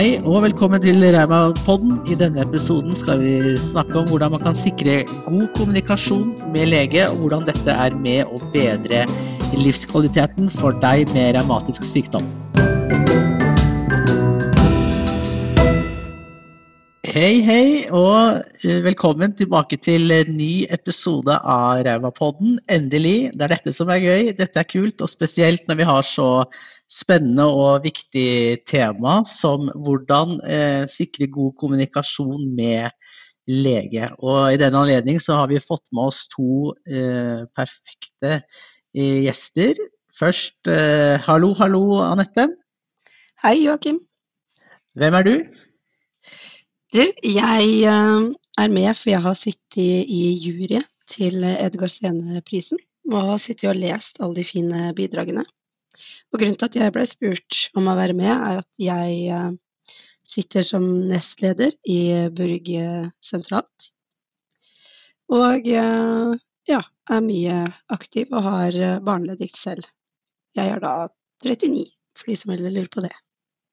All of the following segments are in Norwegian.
Hei og velkommen til Rauma-podden. I denne episoden skal vi snakke om hvordan man kan sikre god kommunikasjon med lege, og hvordan dette er med å bedre livskvaliteten for deg med revmatisk sykdom. Hei, hei, og eh, velkommen tilbake til en ny episode av Raumapodden. Endelig. Det er dette som er gøy. Dette er kult, og spesielt når vi har så spennende og viktig tema som hvordan eh, sikre god kommunikasjon med lege. Og I denne anledning så har vi fått med oss to eh, perfekte eh, gjester. Først, eh, hallo, hallo, Anette. Hei, Joakim. Hvem er du? Du, jeg eh, er med, for jeg har sittet i jury til Edgar Stene-prisen. Og har sittet og lest alle de fine bidragene. Og grunnen til at jeg ble spurt om å være med, er at jeg eh, sitter som nestleder i Burg sentralt. Og eh, ja, er mye aktiv og har barneleddgikt selv. Jeg er da 39, for de som lurer på det.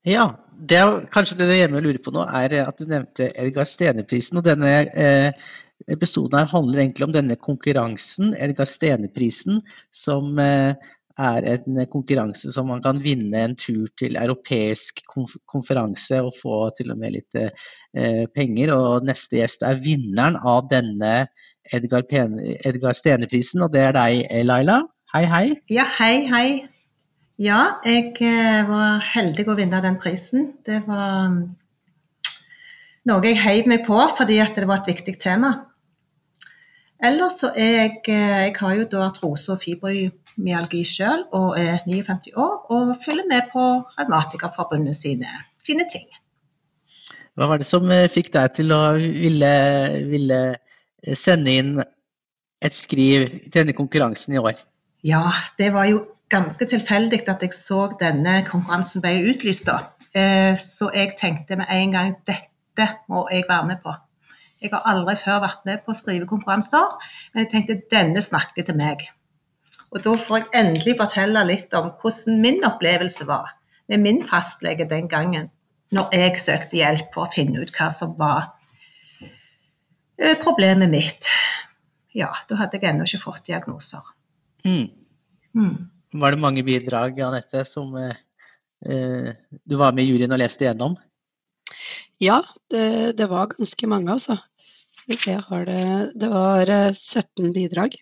Ja, det er kanskje det hjemme lurer på nå, er at du nevnte Edgar Stene-prisen. Og denne eh, episoden her handler egentlig om denne konkurransen, Edgar Stene-prisen, som eh, er en konkurranse som man kan vinne en tur til europeisk konferanse og få til og med litt eh, penger. Og neste gjest er vinneren av denne Edgar, Edgar Stene-prisen, og det er deg, Laila. Hei, hei. Ja, hei, hei. Ja, jeg eh, var heldig å vinne den prisen. Det var mm, noe jeg heiv meg på fordi det var et viktig tema. Ellers så er jeg eh, Jeg har jo da artrose og fibromyalgi sjøl og er 59 år og følger med på Revmatikerforbundet sine, sine ting. Hva var det som eh, fikk deg til å ville, ville sende inn et skriv til denne konkurransen i år? Ja, det var jo ganske tilfeldig at jeg så denne konkurransen ble utlyst da. Eh, så jeg tenkte med en gang dette må jeg være med på. Jeg har aldri før vært med på å skrive konkurranser, men jeg tenkte denne snakker til meg. Og da får jeg endelig fortelle litt om hvordan min opplevelse var med min fastlege den gangen, når jeg søkte hjelp på å finne ut hva som var eh, problemet mitt. Ja, da hadde jeg ennå ikke fått diagnoser. Mm. Mm var det mange bidrag, Anette, som eh, eh, du var med i juryen og leste igjennom? Ja, det, det var ganske mange, altså. Det, det var 17 eh, bidrag.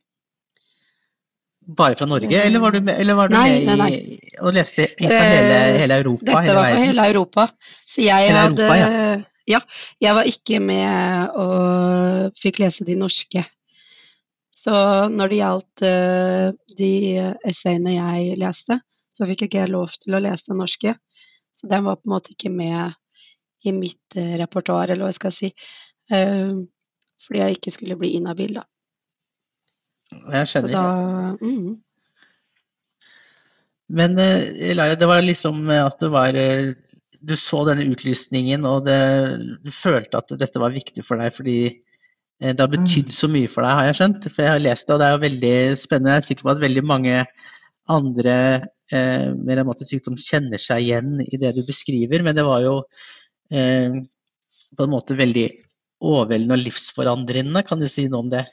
Bare fra Norge, eller var du med, var du nei, med nei, nei. I, og leste for hele, hele Europa? Dette hele var for hele Europa. Så jeg hele hadde Europa, ja. ja. jeg var ikke med og fikk lese de norske. Så når det gjaldt uh, de essayene jeg leste, så fikk ikke jeg lov til å lese den norske. Så den var på en måte ikke med i mitt uh, repertoar, eller hva jeg skal si. Fordi jeg ikke skulle bli inhabil, da. Jeg skjønner. Da, mm. Men Laila, det var liksom at det var Du så denne utlysningen, og det, du følte at dette var viktig for deg fordi Eh, det har betydd mm. så mye for deg, har jeg skjønt. For jeg har lest det, og det er jo veldig spennende. Jeg er sikker på at veldig mange andre eh, med revmatisk sykdom kjenner seg igjen i det du beskriver. Men det var jo eh, på en måte veldig overveldende og livsforandrende. Kan du si noe om det?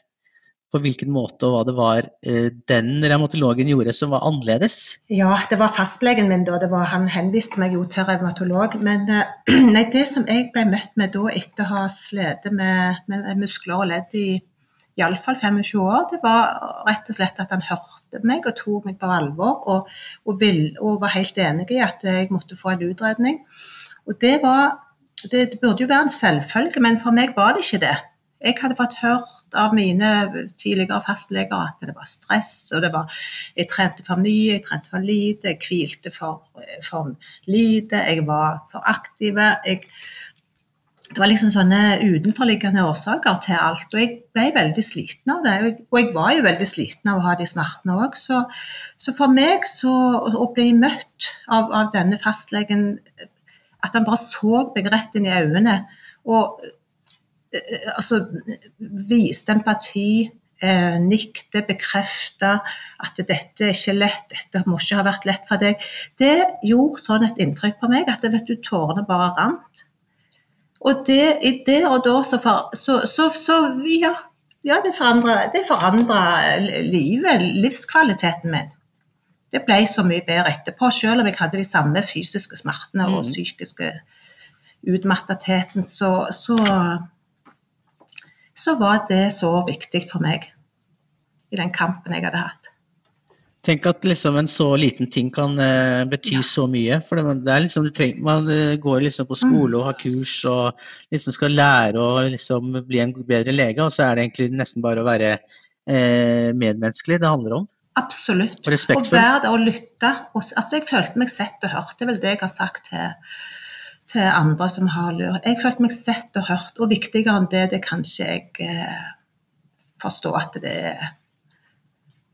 På hvilken måte og hva det var eh, den revmatologen gjorde som var annerledes? Ja, det var fastlegen min da. Var, han henviste meg jo til revmatolog. Men eh, nei, det som jeg ble møtt med da etter å ha slitt med, med, muskler og ledd i iallfall 25 år, det var rett og slett at han hørte meg og tok meg på alvor og, og, vil, og var helt enig i at jeg måtte få en utredning. Og det var det, det burde jo være en selvfølge, men for meg var det ikke det. Jeg hadde fått hørt av mine tidligere fastleger at det var stress, og det var Jeg trente for mye, jeg trente for lite, jeg hvilte for, for lite, jeg var for aktiv. Jeg, det var liksom sånne utenforliggende årsaker til alt. Og jeg ble veldig sliten av det. Og jeg var jo veldig sliten av å ha de smertene òg. Så, så, for meg så, å bli møtt av, av denne fastlegen At han bare så meg rett inn i øynene og altså, viste empati, eh, nikte, bekrefte at dette er ikke lett, dette må ikke ha vært lett for deg. Det gjorde sånn et inntrykk på meg at vet du, tårene bare rant. Og det, i det og da så, så, så, så ja, ja, det forandra livet, livskvaliteten min. Det ble så mye bedre etterpå, selv om jeg hadde de samme fysiske smertene og mm. psykiske utmattetheten, så, så, så var det så viktig for meg i den kampen jeg hadde hatt. Tenk at liksom en så liten ting kan uh, bety ja. så mye. For det, er liksom, treng, Man uh, går liksom på skole og har kurs og liksom skal lære å liksom bli en bedre lege, og så er det egentlig nesten bare å være uh, medmenneskelig det handler om. Absolutt. Og, og være der og lytte. altså, jeg følte meg sett og hørt. Det er vel det jeg har sagt til til andre som har lurt. Jeg følte meg sett og hørt, og viktigere enn det, det kanskje jeg eh, forstår at det er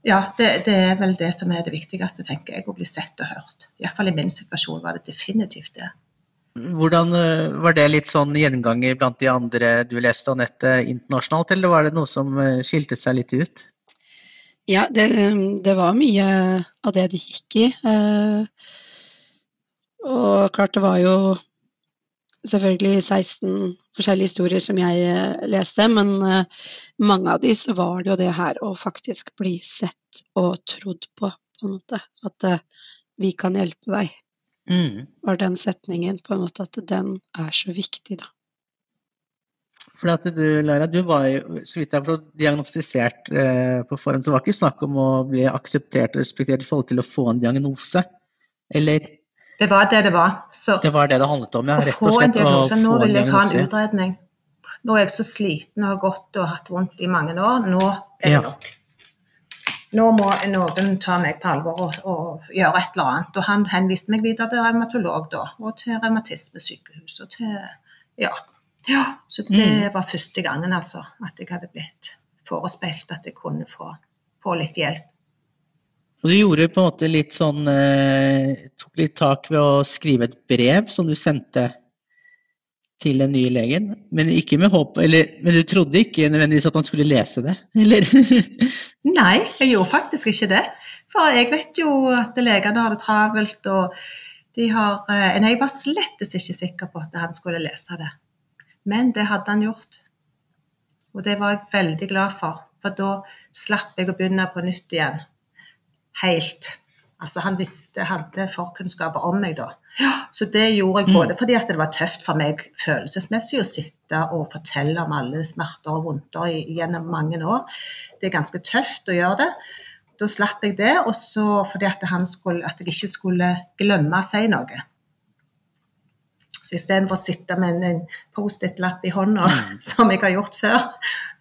Ja, det, det, er vel det som er det viktigste, tenker jeg, å bli sett og hørt. Iallfall i min situasjon var det definitivt det. Hvordan eh, Var det litt sånn gjenganger blant de andre du leste, Anette, internasjonalt, eller var det noe som eh, skilte seg litt ut? Ja, det, det var mye av det det gikk i. Eh, og klart det var jo selvfølgelig 16 forskjellige historier som jeg eh, leste, men eh, mange av de så var det jo det her å faktisk bli sett og trodd på, på en måte. At uh, vi kan hjelpe deg. Mm. Var den setningen på en måte at den er så viktig, da. For at du, Lara, du var jo så vidt jeg har diagnostisert eh, på forhånd, så var det ikke snakk om å bli akseptert og respektert i forhold til å få en diagnose, eller? Det var det det var. Så, det var det det handlet om, ja. Rett og slett. Diagnose. Nå vil jeg ha en utredning. Nå er jeg så sliten og har gått og hatt vondt i mange år. Nå er det nok. Nå må noen ta meg på alvor og, og, gjøre et eller annet. Og han henviste meg videre til revmatolog da, og til revmatismesykehus og til Ja. ja. Så det mm. var første gangen, altså, at jeg hadde blitt forespeilt at jeg kunne få, få litt hjelp. Og du gjorde på en måte litt sånn eh, Tok litt tak ved å skrive et brev som du sendte til den nye legen, men håp eller, Men du trodde ikke nødvendigvis at han skulle lese det, eller? Nei, jeg gjorde faktisk ikke det. For jeg vet jo at legene har det travelt, og de har eh, Nei, jeg var slettes ikke sikker på at han skulle lese det. Men det hadde han gjort. Og det var jeg veldig glad for, for da slapp jeg å begynne på nytt igjen helt. Altså Han visste, hadde forkunnskaper om meg da. Så det gjorde jeg mm. både fordi at det var tøft for meg følelsesmessig å sitte og fortelle om alle smerter og vondter gjennom mange år. Det er ganske tøft å gjøre det. Da slapp jeg det, og så fordi at, skulle, at jeg ikke skulle glemme å si noe. Så istedenfor å sitte med en Post-It-lapp i hånda, mm. som jeg har gjort før,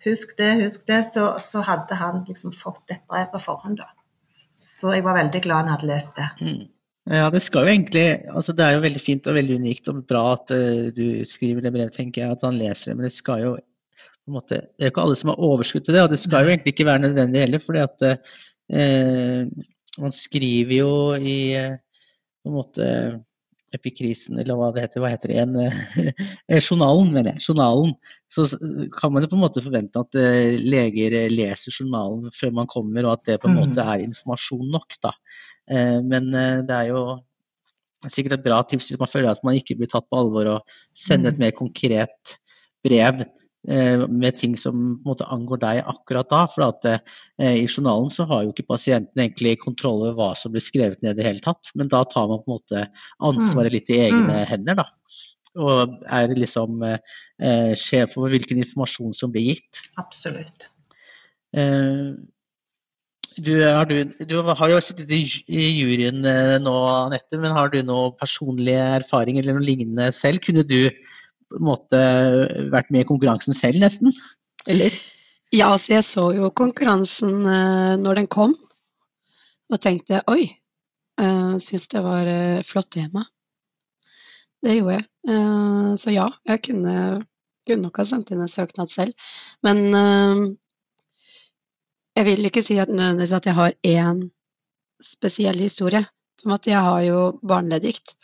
husk det, husk det, så, så hadde han liksom fått et brev på forhånd, da. Så jeg var veldig glad han hadde lest det. Mm. Ja, det skal jo egentlig altså Det er jo veldig fint og veldig unikt og bra at uh, du skriver det brevet, tenker jeg, at han leser det. Men det skal jo på en måte, Det er jo ikke alle som har overskudd til det, og det skal jo egentlig ikke være nødvendig heller. fordi at uh, man skriver jo i uh, på en måte epikrisen, eller hva det heter, hva heter det igjen, eh, journalen, mener jeg, journalen, så kan man jo på en måte forvente at eh, leger eh, leser journalen før man kommer, og at det på en måte mm. er informasjon nok. da. Men det er jo sikkert et bra tips hvis man føler at man ikke blir tatt på alvor, og sende et mm. mer konkret brev med ting som på en måte angår deg akkurat da. For at eh, i journalen så har jo ikke pasienten egentlig kontroll over hva som blir skrevet ned i det hele tatt. Men da tar man på en måte ansvaret litt i egne mm. hender, da. Og er liksom eh, sjef over hvilken informasjon som blir gitt. Absolutt. Eh, du, har, du, du, har jo sittet i, i juryen eh, nå, Anette, men har du noe personlig erfaring eller noe lignende selv? Kunne du på en måte vært med i konkurransen selv, nesten? Eller? Ja, altså jeg så jo konkurransen uh, når den kom, og tenkte oi, uh, syns det var uh, flott tema. Det gjorde jeg. Så ja, jeg kunne, kunne, nok ha sendt inn en søknad selv. Men jeg vil ikke si at, nødvendigvis at jeg har én spesiell historie. På en måte, jeg har jo barneleddgikt,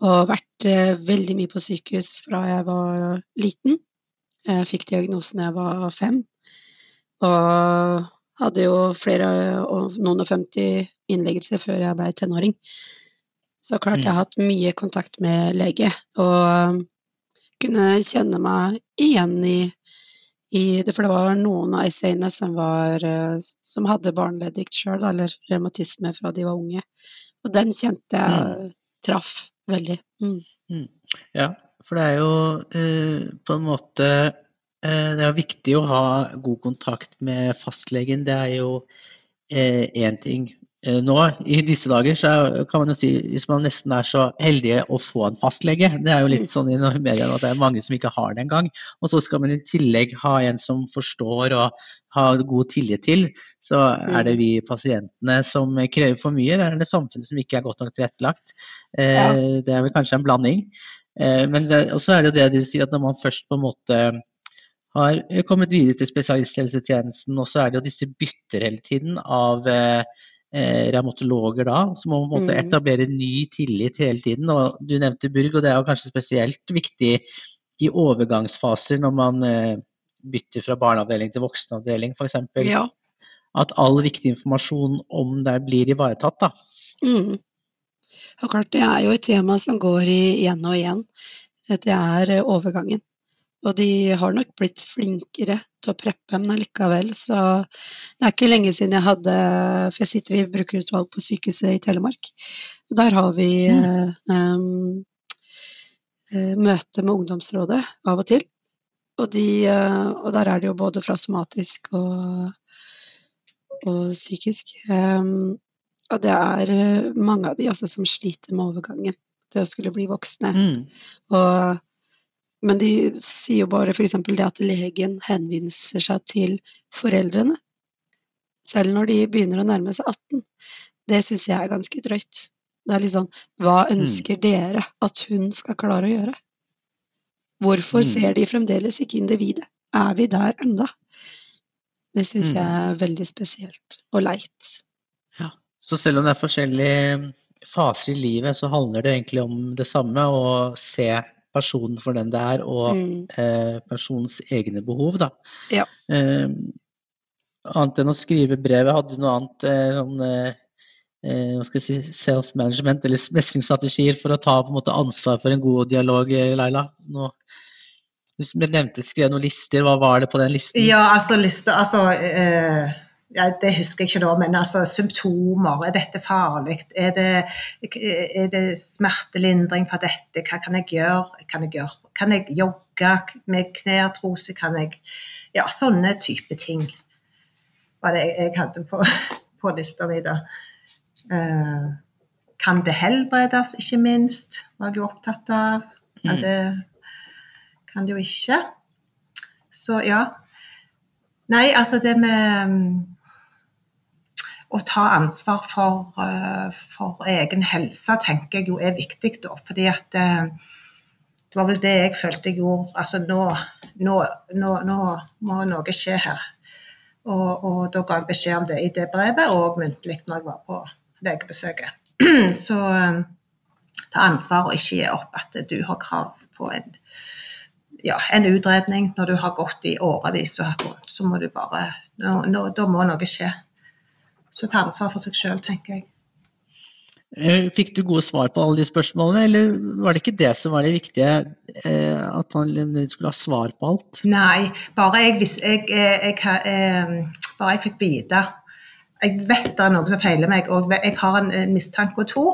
og vært eh, veldig mye på sykehus fra jeg var liten. Jeg fikk diagnosen da jeg var fem. Og hadde jo flere og noen og 50 innleggelser før jeg ble tenåring. Så klart jeg har hatt mye kontakt med lege, og kunne kjenne meg igjen i, i det, for det var noen av essayene som, var, som hadde barneleddgikt sjøl, eller revmatisme fra de var unge. Og den kjente jeg mm. traff veldig. Mm. Mm. Ja, for det er jo eh, på en måte eh, Det er viktig å ha god kontakt med fastlegen. Det er jo én eh, ting. Eh, nå i disse dager så kan man jo si hvis man nesten er så heldig å få en fastlege Det er jo litt sånn i media at det er mange som ikke har det engang. Og så skal man i tillegg ha en som forstår og har god tillit til. Så er det mm. vi pasientene som krever for mye, eller er det samfunnet som ikke er godt nok tilrettelagt? Eh. Det er vel kanskje en blanding. Eh, men så er det jo det du sier at når man først på en måte har kommet videre til spesialisthelsetjenesten, og så er det jo disse bytter hele tiden av eh, revmatologer da, som må måte mm. etablere ny tillit hele tiden. Og du nevnte Burg, og det er jo kanskje spesielt viktig i overgangsfaser når man eh, bytter fra barneavdeling til voksenavdeling f.eks. Ja. At all viktig informasjon om deg blir ivaretatt. da. Mm. Og klart, Det er jo et tema som går igjen og igjen. Det er eh, overgangen. Og de har nok blitt flinkere til å preppe, men allikevel så Det er ikke lenge siden jeg hadde For jeg sitter i brukerutvalg på sykehuset i Telemark. Og der har vi mm. eh, møte med ungdomsrådet av og til. Og, de, uh, og, der er det jo både fra somatisk og, og psykisk. Um, og det er mange av de altså, som sliter med overgangen til å skulle bli voksne. Mm. Og men de sier jo bare f.eks. det at legen henviser seg til foreldrene. Selv når de begynner å nærme seg 18. Det syns jeg er ganske drøyt. Det er litt sånn Hva mm. ønsker mm. dere at hun skal klare å gjøre? Hvorfor mm. ser de fremdeles ikke individet? Er vi der enda? Det syns mm. jeg er veldig spesielt og leit. Ja. Så selv om det er forskjellige faser i livet, så handler det egentlig om det samme, å se personen for den det er, og mm. eh, personens egne behov. Da. Ja. Eh, annet enn å skrive brevet, hadde du noe annet eh, sånn, eh, eh, hva skal jeg si, self-management eller mestringsstrategier for å ta på en måte ansvar for en god dialog, eh, Laila? Nå, du nevnte skrev noen lister, hva var det på den listen? Ja, altså lister, altså ja, det husker jeg ikke nå, men altså symptomer. Er dette farlig? Er det, er det smertelindring for dette? Hva kan jeg gjøre? Kan jeg, gjøre? Kan jeg jogge med kneartrose? Kan jeg Ja, sånne type ting var det jeg hadde på, på lista mi da. Uh, kan det helbredes, ikke minst, var du opptatt av. Men mm. det kan det jo ikke. Så ja. Nei, altså det med å ta ansvar for, eh, for, egen helse tenker jeg jo er viktig, da. Fordi at eh, det var vel det jeg følte jeg gjorde. Altså nå, nå, nå, nå må noe skje her. Og, og, da ga jeg beskjed om det i det brevet, og muntlig når jeg var på legebesøket. Så eh, ta ansvar og ikke gi opp at du har krav på en, ja, en utredning når du har gått i årevis og hatt vondt. Så må du bare Da må noe skje. Så ta ansvar for seg sjøl, tenker jeg. Eh, fikk du gode svar på alle de spørsmålene, eller var det ikke det som var det viktige? Eh, at han skulle ha svar på alt? Nei, bare jeg, jeg, jeg, jeg, bare jeg fikk vite Jeg vet det er noe som feiler meg, og jeg har en mistanke og to.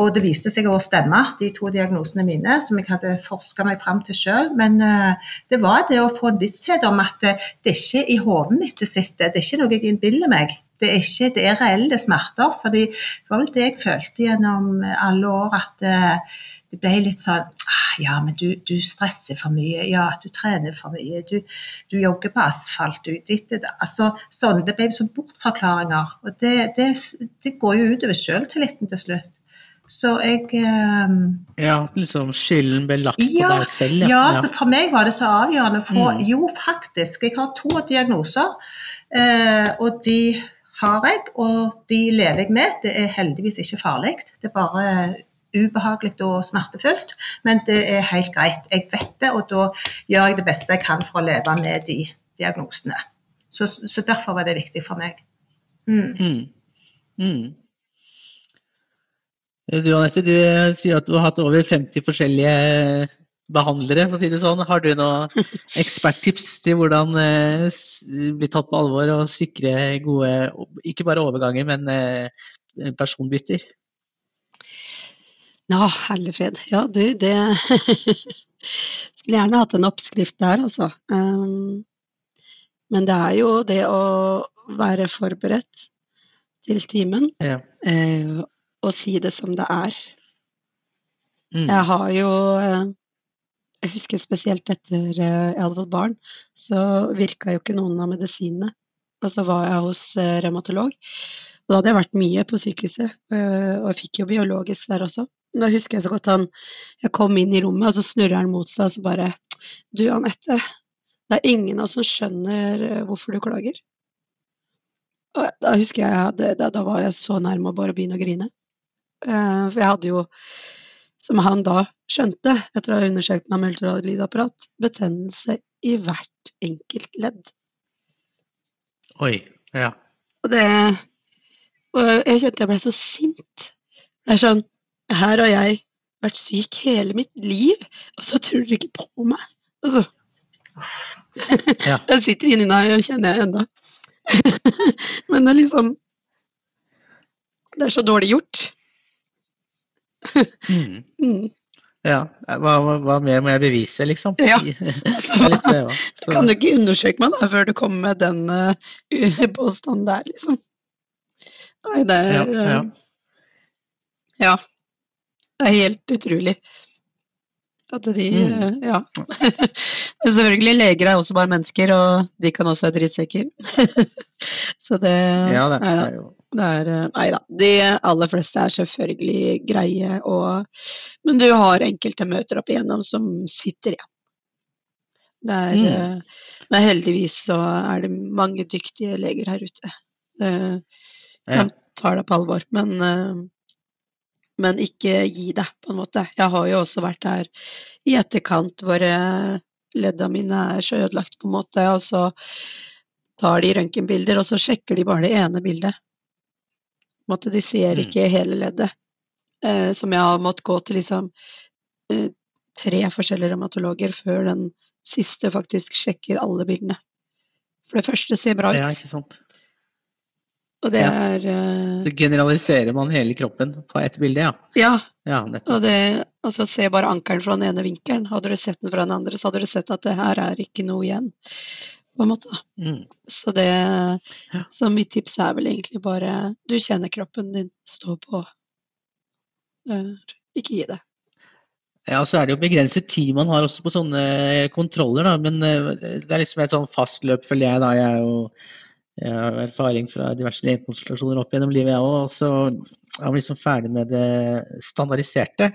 Og det viste seg å stemme, de to diagnosene mine, som jeg hadde forska meg fram til sjøl. Men det var det å få en visshet om at det er ikke i hodet mitt det sitter, det er ikke noe jeg innbiller meg det er ikke det er reelle smerter. fordi det var vel det jeg følte gjennom alle år, at eh, det ble litt sånn ah, Ja, men du, du stresser for mye. Ja, du trener for mye. Du, du jogger på asfalt. Du, ditt, det, altså, sånn, det ble sånn bortforklaringer. Og det, det, det går jo utover sjøltilliten til slutt. Så jeg um, Ja, liksom skylden ble lagt ja, på deg selv? Ja. ja, så for meg var det så avgjørende. For mm. jo, faktisk, jeg har to diagnoser, uh, og de har jeg, og de lever jeg med. Det er heldigvis ikke farlig. Det er bare ubehagelig og smertefullt, men det er helt greit. Jeg vet det, og da gjør jeg det beste jeg kan for å leve med de diagnosene. Så, så derfor var det viktig for meg. Mm. Mm. Mm. Du Anette, du sier at du har hatt over 50 forskjellige behandlere, for å si det sånn. Har du noen eksperttips til hvordan eh, bli tatt på alvor og sikre gode, ikke bare overganger, men eh, personbytter? Ja, herlig fred. Ja, du, det Skulle gjerne hatt en oppskrift der, altså. Men det er jo det å være forberedt til timen, Ja. Og si det som det er. Mm. Jeg har jo eh, Jeg husker spesielt etter eh, jeg hadde fått barn, så virka jo ikke noen av medisinene. Og så var jeg hos eh, revmatolog, og da hadde jeg vært mye på sykehuset. eh, Og jeg fikk jo biologisk der også. Da husker jeg så godt han Jeg kom inn i rommet, og så snurrer han mot seg, og så bare Du, Anette, det er ingen av oss som skjønner hvorfor du klager. Og da husker jeg da, da var jeg så nærme å bare begynne å grine. Eh, for jeg hadde jo, som han da skjønte, etter å ha undersøkt meg med ultralydapparat, betennelse i hvert enkelt ledd. Oi. Ja. Og det Og jeg kjente jeg ble så sint. Det er sånn Her har jeg vært syk hele mitt liv, og så tror dere ikke på meg. Altså. så Ja. Jeg sitter inni meg, og kjenner jeg ennå. Men det er liksom Det er så dårlig gjort. Mm. Mm. ja. Hva, hva, mer må jeg bevise, liksom? Ja. litt det. Kan du ikke undersøke meg da, før du kommer med den uh, påstanden der, liksom? Nei, det er Ja, ja. eh, ja. Det er helt utrolig. At de Mm. eh, Ja. Selvfølgelig, leger er også bare mennesker, og de kan også være drittsekker. Så det Ja, det er jo Det er, eh, nei da. De aller fleste er selvfølgelig greie, og, men du har enkelte møter opp igjennom som sitter igjen. Det er, Mm. eh, men heldigvis så er det mange dyktige leger her ute eh, som tar deg på alvor. Men, eh, men ikke gi deg, på en måte. Jeg har jo også vært der i etterkant hvor ledda mine er så ødelagt, på en måte, og så tar de røntgenbilder, og så sjekker de bare det ene bildet. Måte, de ser Mm. ikke hele leddet. Eh, som jeg har måttet gå til liksom eh, tre forskjellige revmatologer før den siste faktisk sjekker alle bildene. For det første ser bra ut, Ja, ikke sant. og det Ja. er eh, Så generaliserer man hele kroppen på ett bilde, ja. Ja, Ja, og det Altså, se bare ankelen fra den ene vinkelen. Hadde du sett den fra den andre, så hadde du sett at det her er ikke noe igjen. På en måte. Mm. Så det Så mitt tips er vel egentlig bare Du kjenner kroppen din, stå på. Eh, Ikke gi det. Ja, så er det jo begrenset tid man har også på sånne kontroller, da. Men eh, det er liksom et sånn fast løp, føler jeg, da. Jeg jo jeg har erfaring fra diverse legekonsultasjoner opp gjennom livet, jeg òg. Så er man liksom ferdig med det standardiserte.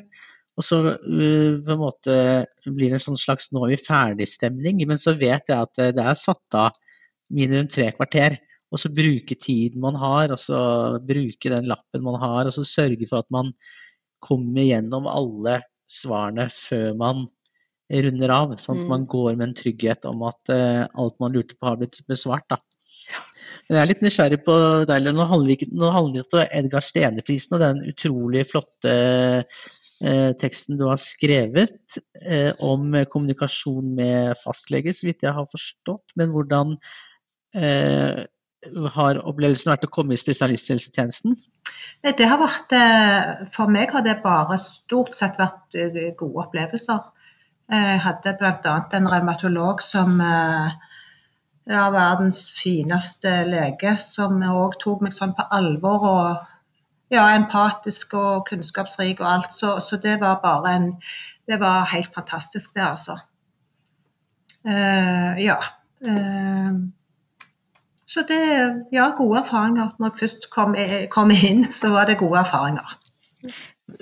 Og så uh, på en måte blir det en sånn slags 'nå er vi ferdig'-stemning. Men så vet jeg at eh, det er satt av minimum tre kvarter. Og så bruke tiden man har, og så bruke den lappen man har, og så sørge for at man kommer gjennom alle svarene før man runder av. Sånn at Mm. man går med en trygghet om at uh, alt man lurte på har blitt besvart. Da. Men jeg er litt nysgjerrig på deg. Nå handler det ikke- om Edgar Stene-prisen og den utrolig flotte eh, teksten du har skrevet eh, om kommunikasjon med fastlege, så vidt jeg har forstått. Men hvordan eh, har opplevelsen vært å komme i spesialisthelsetjenesten? Det har vært, eh, For meg har det bare stort sett vært eh, gode opplevelser. Jeg hadde bl.a. en revmatolog som ja, verdens fineste lege, som òg tok meg sånn på alvor og ja, empatisk og kunnskapsrik og alt. Så, så det var bare en Det var helt fantastisk, det, altså. Uh, ja. Uh, så det Ja, gode erfaringer. Når jeg først kom, kom inn, så var det gode erfaringer.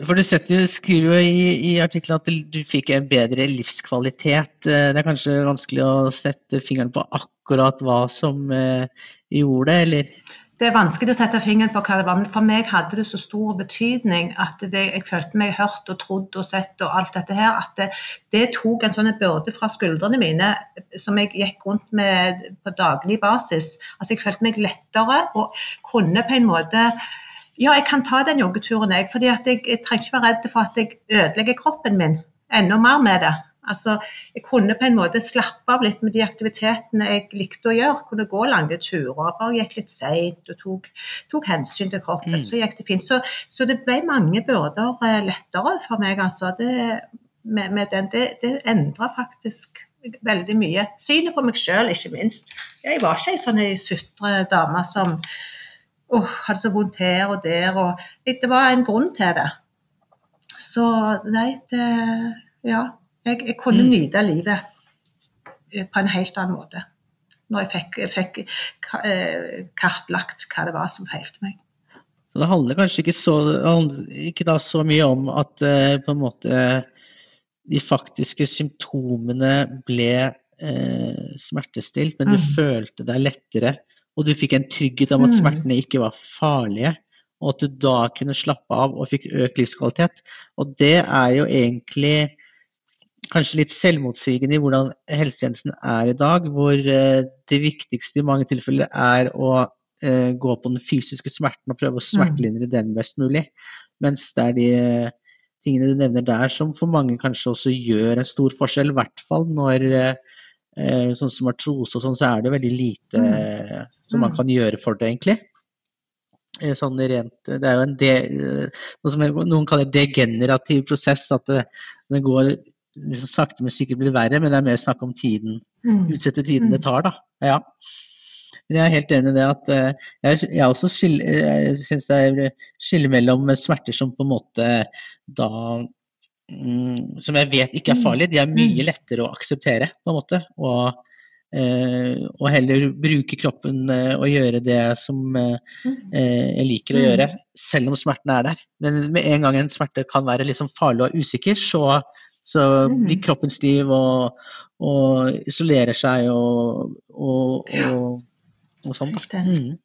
For du skriver jo i, i artikkelen at du fikk en bedre livskvalitet. Eh, Det er kanskje vanskelig å sette fingeren på akkurat hva som eh, gjorde det, eller? Det er vanskelig å sette fingeren på hva det var, men for meg hadde det så stor betydning at det, jeg følte meg hørt og trodd og sett og alt dette her, at det, det tok en sånn byrde fra skuldrene mine som jeg gikk rundt med på daglig basis. Altså jeg følte meg lettere og kunne på en måte ja, jeg kan ta den joggeturen, jeg. fordi jeg, jeg trenger ikke være redd for at jeg ødelegger kroppen min enda mer med det. Altså, jeg kunne på en måte slappe av litt med de aktivitetene jeg likte å gjøre. Kunne gå lange turer, bare gikk litt seint og tok, tok, hensyn til kroppen. Mm. Så gikk det fint. Så, så, det ble mange byrder eh, lettere for meg, altså. Det, med, med den, det, det endra faktisk veldig mye. Synet på meg sjøl, ikke minst. Jeg var ikke ei sånn sutre dame som oh, hadde så vondt her og der. Og, det var en grunn til det. Så nei, det Ja. Jeg, jeg kunne mm. nyte livet eh, på en helt annen måte når jeg fikk, fikk eh, kartlagt hva det var som feilte meg. Det handler kanskje ikke så, ikke så mye om at eh, måte de faktiske symptomene ble eh, smertestilt, men du mm. følte deg lettere. Og du fikk en trygghet om at mm. smertene ikke var farlige. Og at du da kunne slappe av og fikk økt livskvalitet. Og det er jo egentlig kanskje litt selvmotsigende i hvordan helsetjenesten er i dag, hvor eh, det viktigste i mange tilfeller er å eh, gå på den fysiske smerten og prøve å smertelindre den best mulig. Mens det er de eh, tingene du nevner der som for mange kanskje også gjør en stor forskjell, i hvert fall når sånn som artrose og sånn, så er det veldig lite mm. som man mm. kan gjøre for det, egentlig. Sånn rent, det er jo en de, noe som noen kaller degenerativ prosess, at det, det går liksom sakte, men sikkert blir verre, men det er mer snakk om tiden. Mm. Utsette tiden det mm. tar, da. Ja. Men jeg er helt enig i det at uh, jeg, jeg også syns det er skille mellom smerter som på en måte da mm, Som jeg vet ikke er farlige. De er mye lettere å akseptere, på en måte. Og, uh, og heller bruke kroppen uh, og gjøre det som jeg liker å gjøre, selv om smerten er der. Men med en gang en smerte kan være liksom farlig og usikker, så så blir mm. kroppen stiv og, og isolerer seg og, og, og, og sånn. Mm.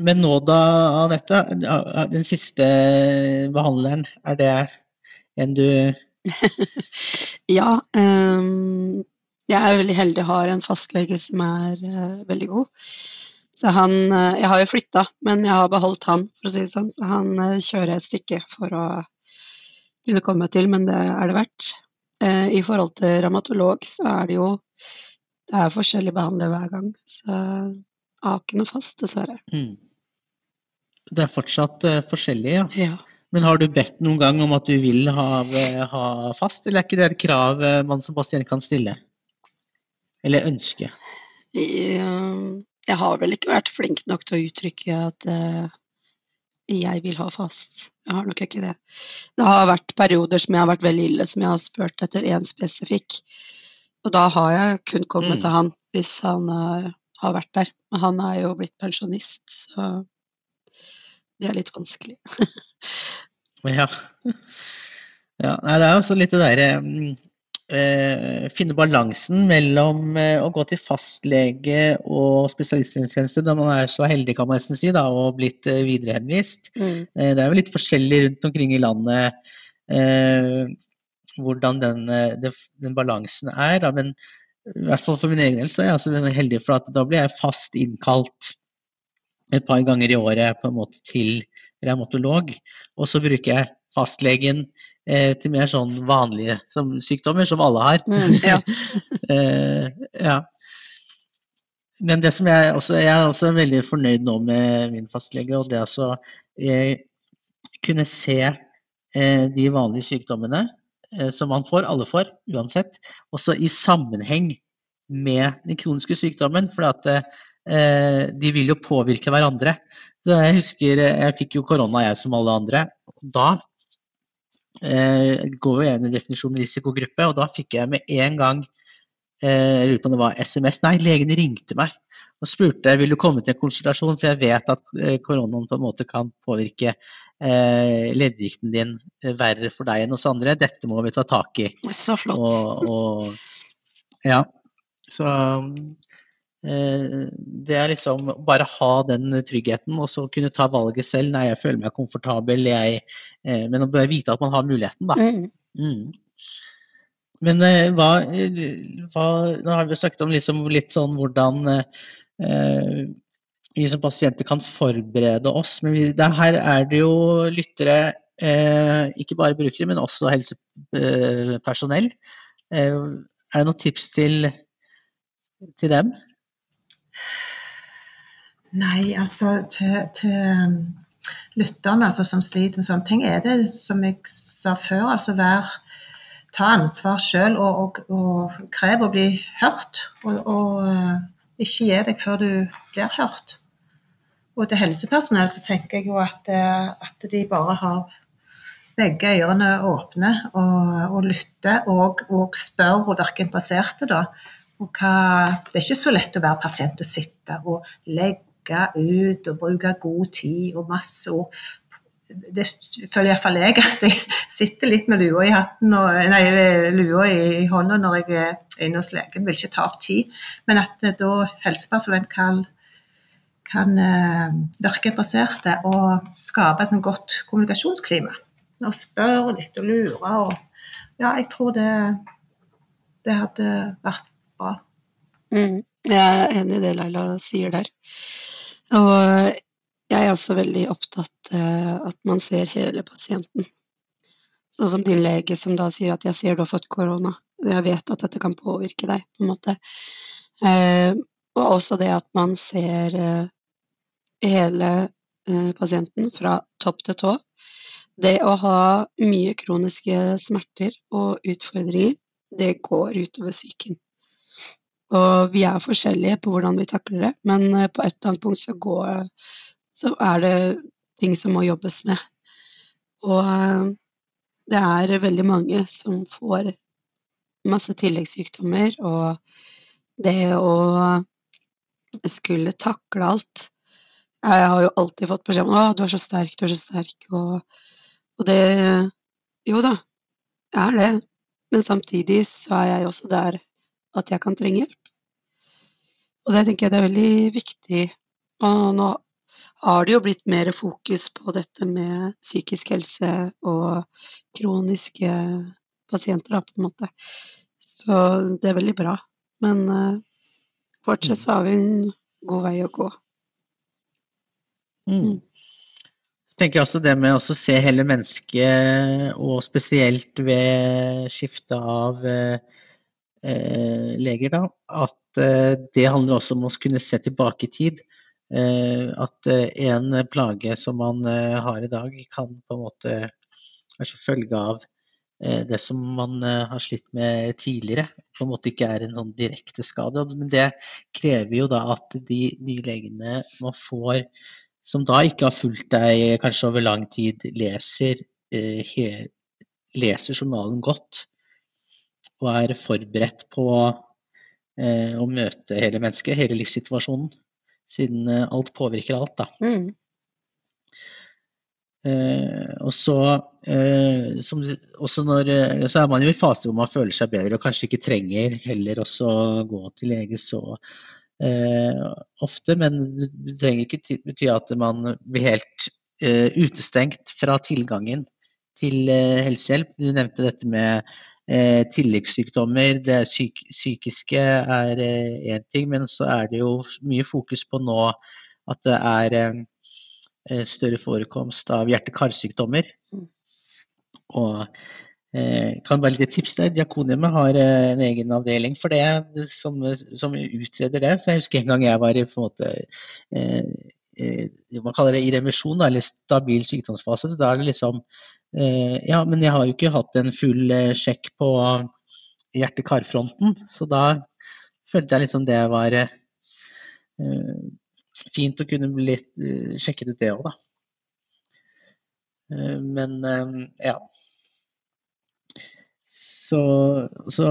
Men nå da, Anette, den siste behandleren, er det en du Ja. Um, jeg er veldig heldig og har en fastlege som er uh, veldig god. Så han uh, Jeg har jo flytta, men jeg har beholdt han, for å si det sånn. Så han uh, kjører et stykke for å kunne komme til, men det er det verdt. Eh, I forhold til revmatolog så er det jo det er forskjellige behandler hver gang. Så jeg ikke noe fast, dessverre. Mm. Det er fortsatt uh, forskjellig, ja. ja. Men har du bedt noen gang om at du vil ha, ha fast, eller er ikke det et krav man som pasient kan stille? Eller ønske? Jeg har vel ikke vært flink nok til å uttrykke at uh, jeg vil ha fast. Jeg har nok ikke det. Det har vært perioder som jeg har vært veldig ille, som jeg har spurt etter én spesifikk. Og da har jeg kun kommet mm. til han hvis han er, har vært der. Men han er jo blitt pensjonist, så det er litt vanskelig. ja. ja. Nei, det er jo også litt det derre mm, eh, finne balansen mellom eh, å gå til fastlege og spesialisthelsetjeneste når man er så heldig kan man nesten si, da, og blitt eh, viderehenvist. Mm. Eh, det er jo litt forskjellig rundt omkring i landet eh, hvordan den, den, den, balansen er. Da. Men i hvert fall for min egen del så er jeg altså heldig, for at da blir jeg fast innkalt et par ganger i året på en måte til revmatolog. Og så bruker jeg fastlegen eh, til mer sånn vanlige som sykdommer, som alle har. Mm, ja. eh, ja. Men det som jeg, også, jeg er også veldig fornøyd nå med min fastlege, og det å jeg kunne se eh, de vanlige sykdommene eh, som man får, alle får, uansett, også i sammenheng med den kroniske sykdommen. For at eh, de vil jo påvirke hverandre. Jeg husker jeg fikk jo korona, jeg som alle andre. Da eh, går jo igjen i definisjonen risikogruppe, og da fikk jeg med en gang eh, Jeg lurer på om det var SMS Nei, legen ringte meg og spurte vil du komme til en konsultasjon, for jeg vet at eh, koronaen på en måte kan påvirke eh, leddgikten din eh, verre for deg enn hos andre. Dette må vi ta tak i. Så flott. Og, og, ja. Så det er liksom bare ha den tryggheten, og så kunne ta valget selv. Nei, jeg føler meg komfortabel, jeg Men å bare vite at man har muligheten, da. Mm. Mm. Men hva, hva, Nå har vi snakket om liksom litt sånn hvordan eh, vi som pasienter kan forberede oss. Men vi, her er det jo lyttere, eh, ikke bare brukere, men også helsepersonell. Eh, er det noen tips til, til dem? Nei, altså til, til um, lytterne altså, som sliter med sånne ting, er det som jeg sa før, altså vær ta ansvar sjøl og, og, og krev å bli hørt. Og, og, uh, ikke gi deg før du blir hørt. Og til helsepersonell så tenker jeg jo at, uh, at de bare har begge ørene åpne og, og lytter og, og, spør og virker interesserte. da. Og hva, det er ikke så lett å være pasient og sitte og legge ut og bruke god tid og masse ord. Det føler iallfall jeg at jeg sitter litt med lua i hatten og, nei, lua i, hånda når jeg er inne hos legen. Vil ikke ta opp tid. Men at da helsepersonell kan, kan uh, virke interesserte og skape et godt kommunikasjonsklima og spørre litt og lure. Og, ja, jeg tror det, det hadde vært bra. Mm, jeg er enig i det Laila sier der. Og jeg er også veldig opptatt av at man ser hele pasienten. Sånn som din lege som da sier at 'jeg ser du har fått korona'. Jeg vet at dette kan påvirke deg, på en måte. Eh, og også det at man ser eh, hele eh, pasienten fra topp til tå. Det å ha mye kroniske smerter og utfordringer, det går utover psyken. Og vi er forskjellige på hvordan vi takler det, men eh, på et eller annet punkt så, går, så er det ting som må jobbes med. Og eh, det er veldig mange som får masse tilleggssykdommer, og det å skulle takle alt Jeg har jo alltid fått beskjed om 'Å, du er så sterk, du er så sterk', og og det Jo da, jeg er det. Men samtidig så er jeg også der at jeg kan trenge hjelp. Og det tenker jeg det er veldig viktig. Og nå har det jo blitt mer fokus på dette med psykisk helse og kroniske pasienter, på en måte. Så det er veldig bra. Men uh, fortsatt så har vi en god vei å gå. Mm. Jeg tenker også det med å se hele mennesket, og spesielt ved skifte av eh, eh, leger, da, at eh, det handler også om å kunne se tilbake i tid. Eh, at eh, en plage som man eh, har i dag, kan på en måte kanskje følge av det som man har slitt med tidligere. På en måte ikke er en sånn direkte skade. Men det krever jo da at de nye legene man får som da ikke har fulgt deg kanskje over lang tid, leser, eh, leser journalen godt og er forberedt på eh, å møte hele mennesket, hele livssituasjonen, siden eh, alt påvirker alt, da. Mm. Eh, og så, eh, som, når, eh, så, er man jo i fase hvor man føler seg bedre og kanskje ikke trenger heller også gå til lege så eh, ofte, men det trenger ikke bety at man blir helt eh, utestengt fra tilgangen til eh, helsehjelp. Du nevnte dette med eh, tilleggssykdommer. Det psyk psykiske er én eh, ting, men så er det jo mye fokus på nå at det er eh, større forekomst av hjerte-karsykdommer. Mm. Og Eh, kan være litt tips der. Diakoniumet har eh, en egen avdeling for det, som, som, utreder det. Så jeg husker en gang jeg var i på en måte eh, eh Man kaller det i remisjon, da, eller stabil sykdomsfase. Da er det liksom eh, Ja, men jeg har jo ikke hatt en full eh, sjekk på hjerte-kar-fronten, så da følte jeg liksom det var fint å kunne bli sjekket ut det òg, da. men ja. Så, så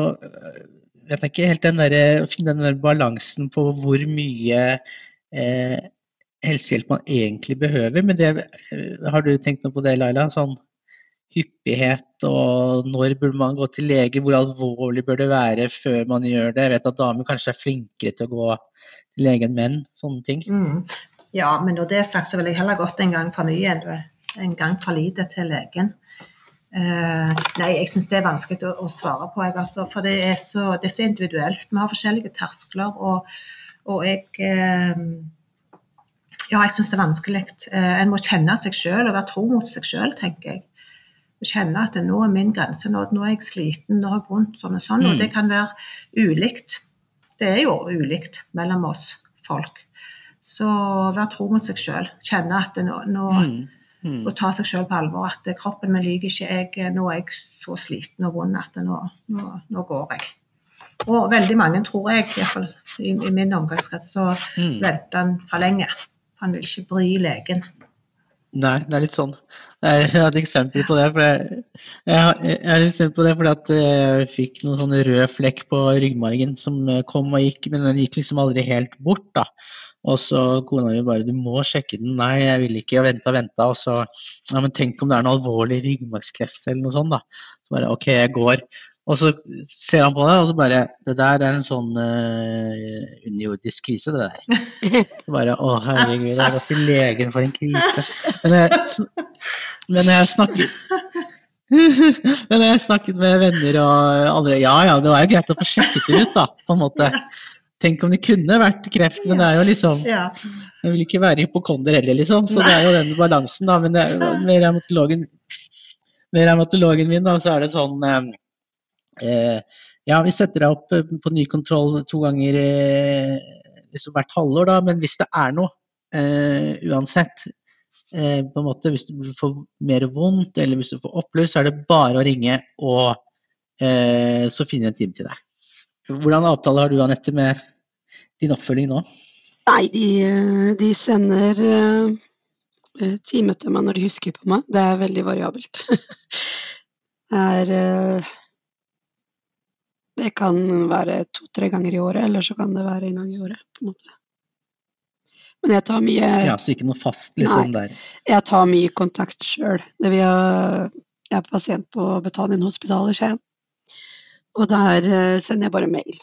jeg tenker helt den der, å finne den der balansen på hvor mye eh, helsehjelp man egentlig behøver. Men det, eh, har du tenkt noe på det, Laila? Sånn hyppighet og når burde man gå til lege, hvor alvorlig bør det være før man gjør det. Jeg vet at damer kanskje er flinkere til å gå til lege enn menn, sånne ting. Mm. Ja, men når det er sagt, så ville jeg heller gått en gang for mye enn en gang for lite til legen. Uh, nei, jeg syns det er vanskelig å, å svare på, jeg, altså, for det er, så, det er, så, individuelt. Vi har forskjellige terskler, og, og jeg uh, Ja, jeg syns det er vanskelig. Uh, en må kjenne seg sjøl og være tro mot seg sjøl, tenker jeg. Kjenne at nå er min grense nådd, nå er jeg sliten, nå har jeg vondt, sånn og sånn. Mm. Og det kan være ulikt. Det er jo ulikt mellom oss folk. Så vær tro mot seg sjøl. Kjenne at nå, nå mm Mm. Og ta seg sjøl på alvor. At kroppen min liker ikke jeg, Nå er jeg så sliten og vond at nå, nå, nå, går jeg. Og veldig mange, tror jeg, iallfall i, i min omgangskrets, så mm. venter han for lenge. Han vil ikke bry legen. Nei, det er litt sånn. Jeg et eksempel på det. For jeg, jeg, jeg et eksempel på det fordi at jeg fikk noen sånne rød flekk på ryggmargen som kom og gikk, men den gikk liksom aldri helt bort. da. Og så kona mi bare 'Du må sjekke den.' 'Nei, jeg vil ikke.' Og venta og venta. Og så 'Ja, men tenk om det er noe alvorlig ryggmargskreft eller noe sånt', da. Så bare 'OK, jeg går'. Og så ser han på det, og så bare 'Det der er en sånn uh, underjordisk krise, det der'. Så bare 'Å, herregud, jeg har gått til legen for en krise'. Men jeg, men jeg snakker men jeg snakket med venner og andre Ja ja, det var jo greit å få sjekket det ut, da, på en måte. Tenk om det kunne vært kreft, men det er jo liksom ja. Jeg vil ikke være hypokonder heller, liksom. Så det er jo den balansen, da. Men det, med revmatologen, med revmatologen min, da, så er det sånn eh, eh Ja, vi setter deg opp eh, på ny kontroll to ganger eh, liksom hvert halvår, da. Men hvis det er noe, eh, uansett eh, på en måte, Hvis du får mer vondt, eller hvis du får oppløst, så er det bare å ringe, og så finner jeg en time til deg. Hvordan avtale har du Anette, med din oppfølging nå? Nei, de, de sender uh, time til meg når de husker på meg. Det er veldig variabelt. det er uh, Det kan være to-tre ganger i året, eller så kan det være en gang i året. på en måte. Men jeg tar mye Ja, Så ikke noe fast liksom nei, der? Jeg tar mye kontakt sjøl. Jeg er pasient på Betanien hospital i Skien. Og der uh, sender jeg bare mail.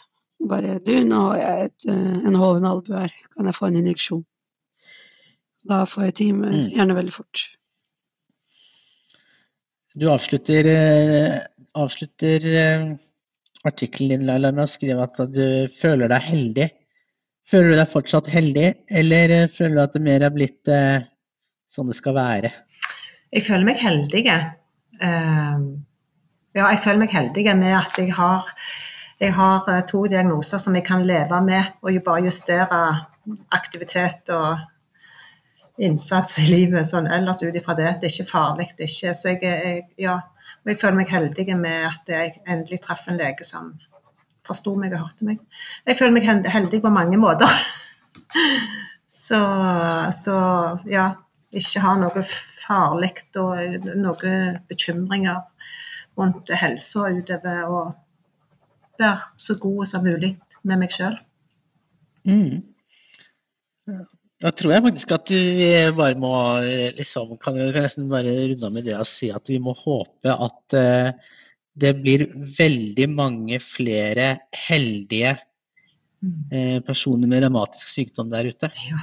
Bare 'Du, nå har jeg et, uh, en hoven albue her. Kan jeg få en injeksjon?' Da får jeg time, mm. gjerne veldig fort. Du avslutter, uh, avslutter artikkelen din Laila, med å skrive at du føler deg heldig. Føler du deg fortsatt heldig, eller føler du at det mer er blitt sånn det skal være? Jeg føler meg heldig. Uh, ja, jeg føler meg heldig med at jeg har, jeg har eh, to diagnoser som jeg kan leve med, og bare justere aktivitet og innsats i livet sånn ellers ut ifra det. Det er ikke farlig. Det er ikke, så jeg, jeg, ja, og jeg føler meg heldig med at jeg endelig traff en lege som forsto meg og hørte meg. Jeg føler meg heldig på mange måter. så, så ja, ikke ha noe farlig og noen bekymringer rundt helsa utover å være så god som mulig med meg sjøl. Mm. Da tror jeg faktisk at vi bare må liksom, kan jo nesten bare runde av med det å si at vi må håpe at uh, det blir veldig mange flere heldige uh, personer med revmatisk sykdom der ute. Ja.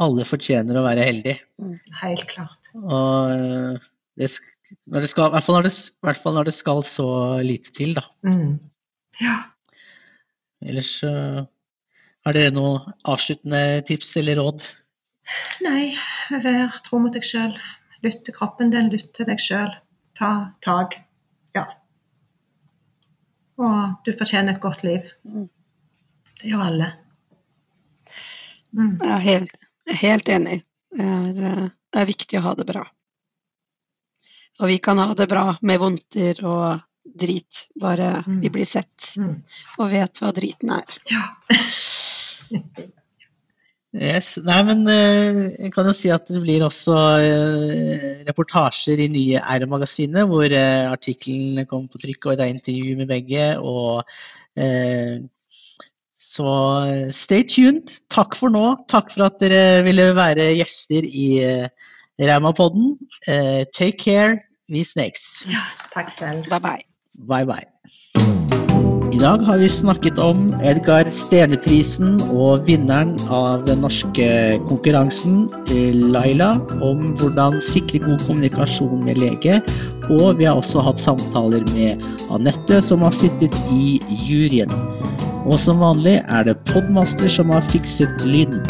Alle fortjener å være heldige. Mm, helt klart. Og uh, det, når det skal, I hvert fall når det, hvert fall når det skal så lite til, da. Mm. Ja. Ellers Har dere noe avsluttende tips eller råd? Nei, vær tro mot deg sjøl. Lytt til kroppen din, lytt til deg sjøl. Ta tak. Ja. Og du fortjener et godt liv. Mm. Det gjør alle. Mm. Jeg er helt, helt enig. Det er, det er viktig å ha det bra. Og vi kan ha det bra med vondter og drit, bare mm. vi blir sett mm. og vet hva driten er. Ja. yes. Nei, men uh, jeg kan jo si at det blir også uh, reportasjer i nye R-magasinet, hvor uh, artikkelen kom på trykk, og det er intervju med begge. og så stay tuned. Takk for nå. Takk for at dere ville være gjester i Raumapodden. take care. Vi snakes. Ja, takk selv. Bye bye. Bye bye. Dag har vi snakket om Edgar Stene-prisen og vinneren av den norske konkurransen, Laila, om hvordan sikre god kommunikasjon med lege. Og vi har også hatt samtaler med Anette, som har sittet i juryen. Og som vanlig er det Podmaster som har fikset lyden.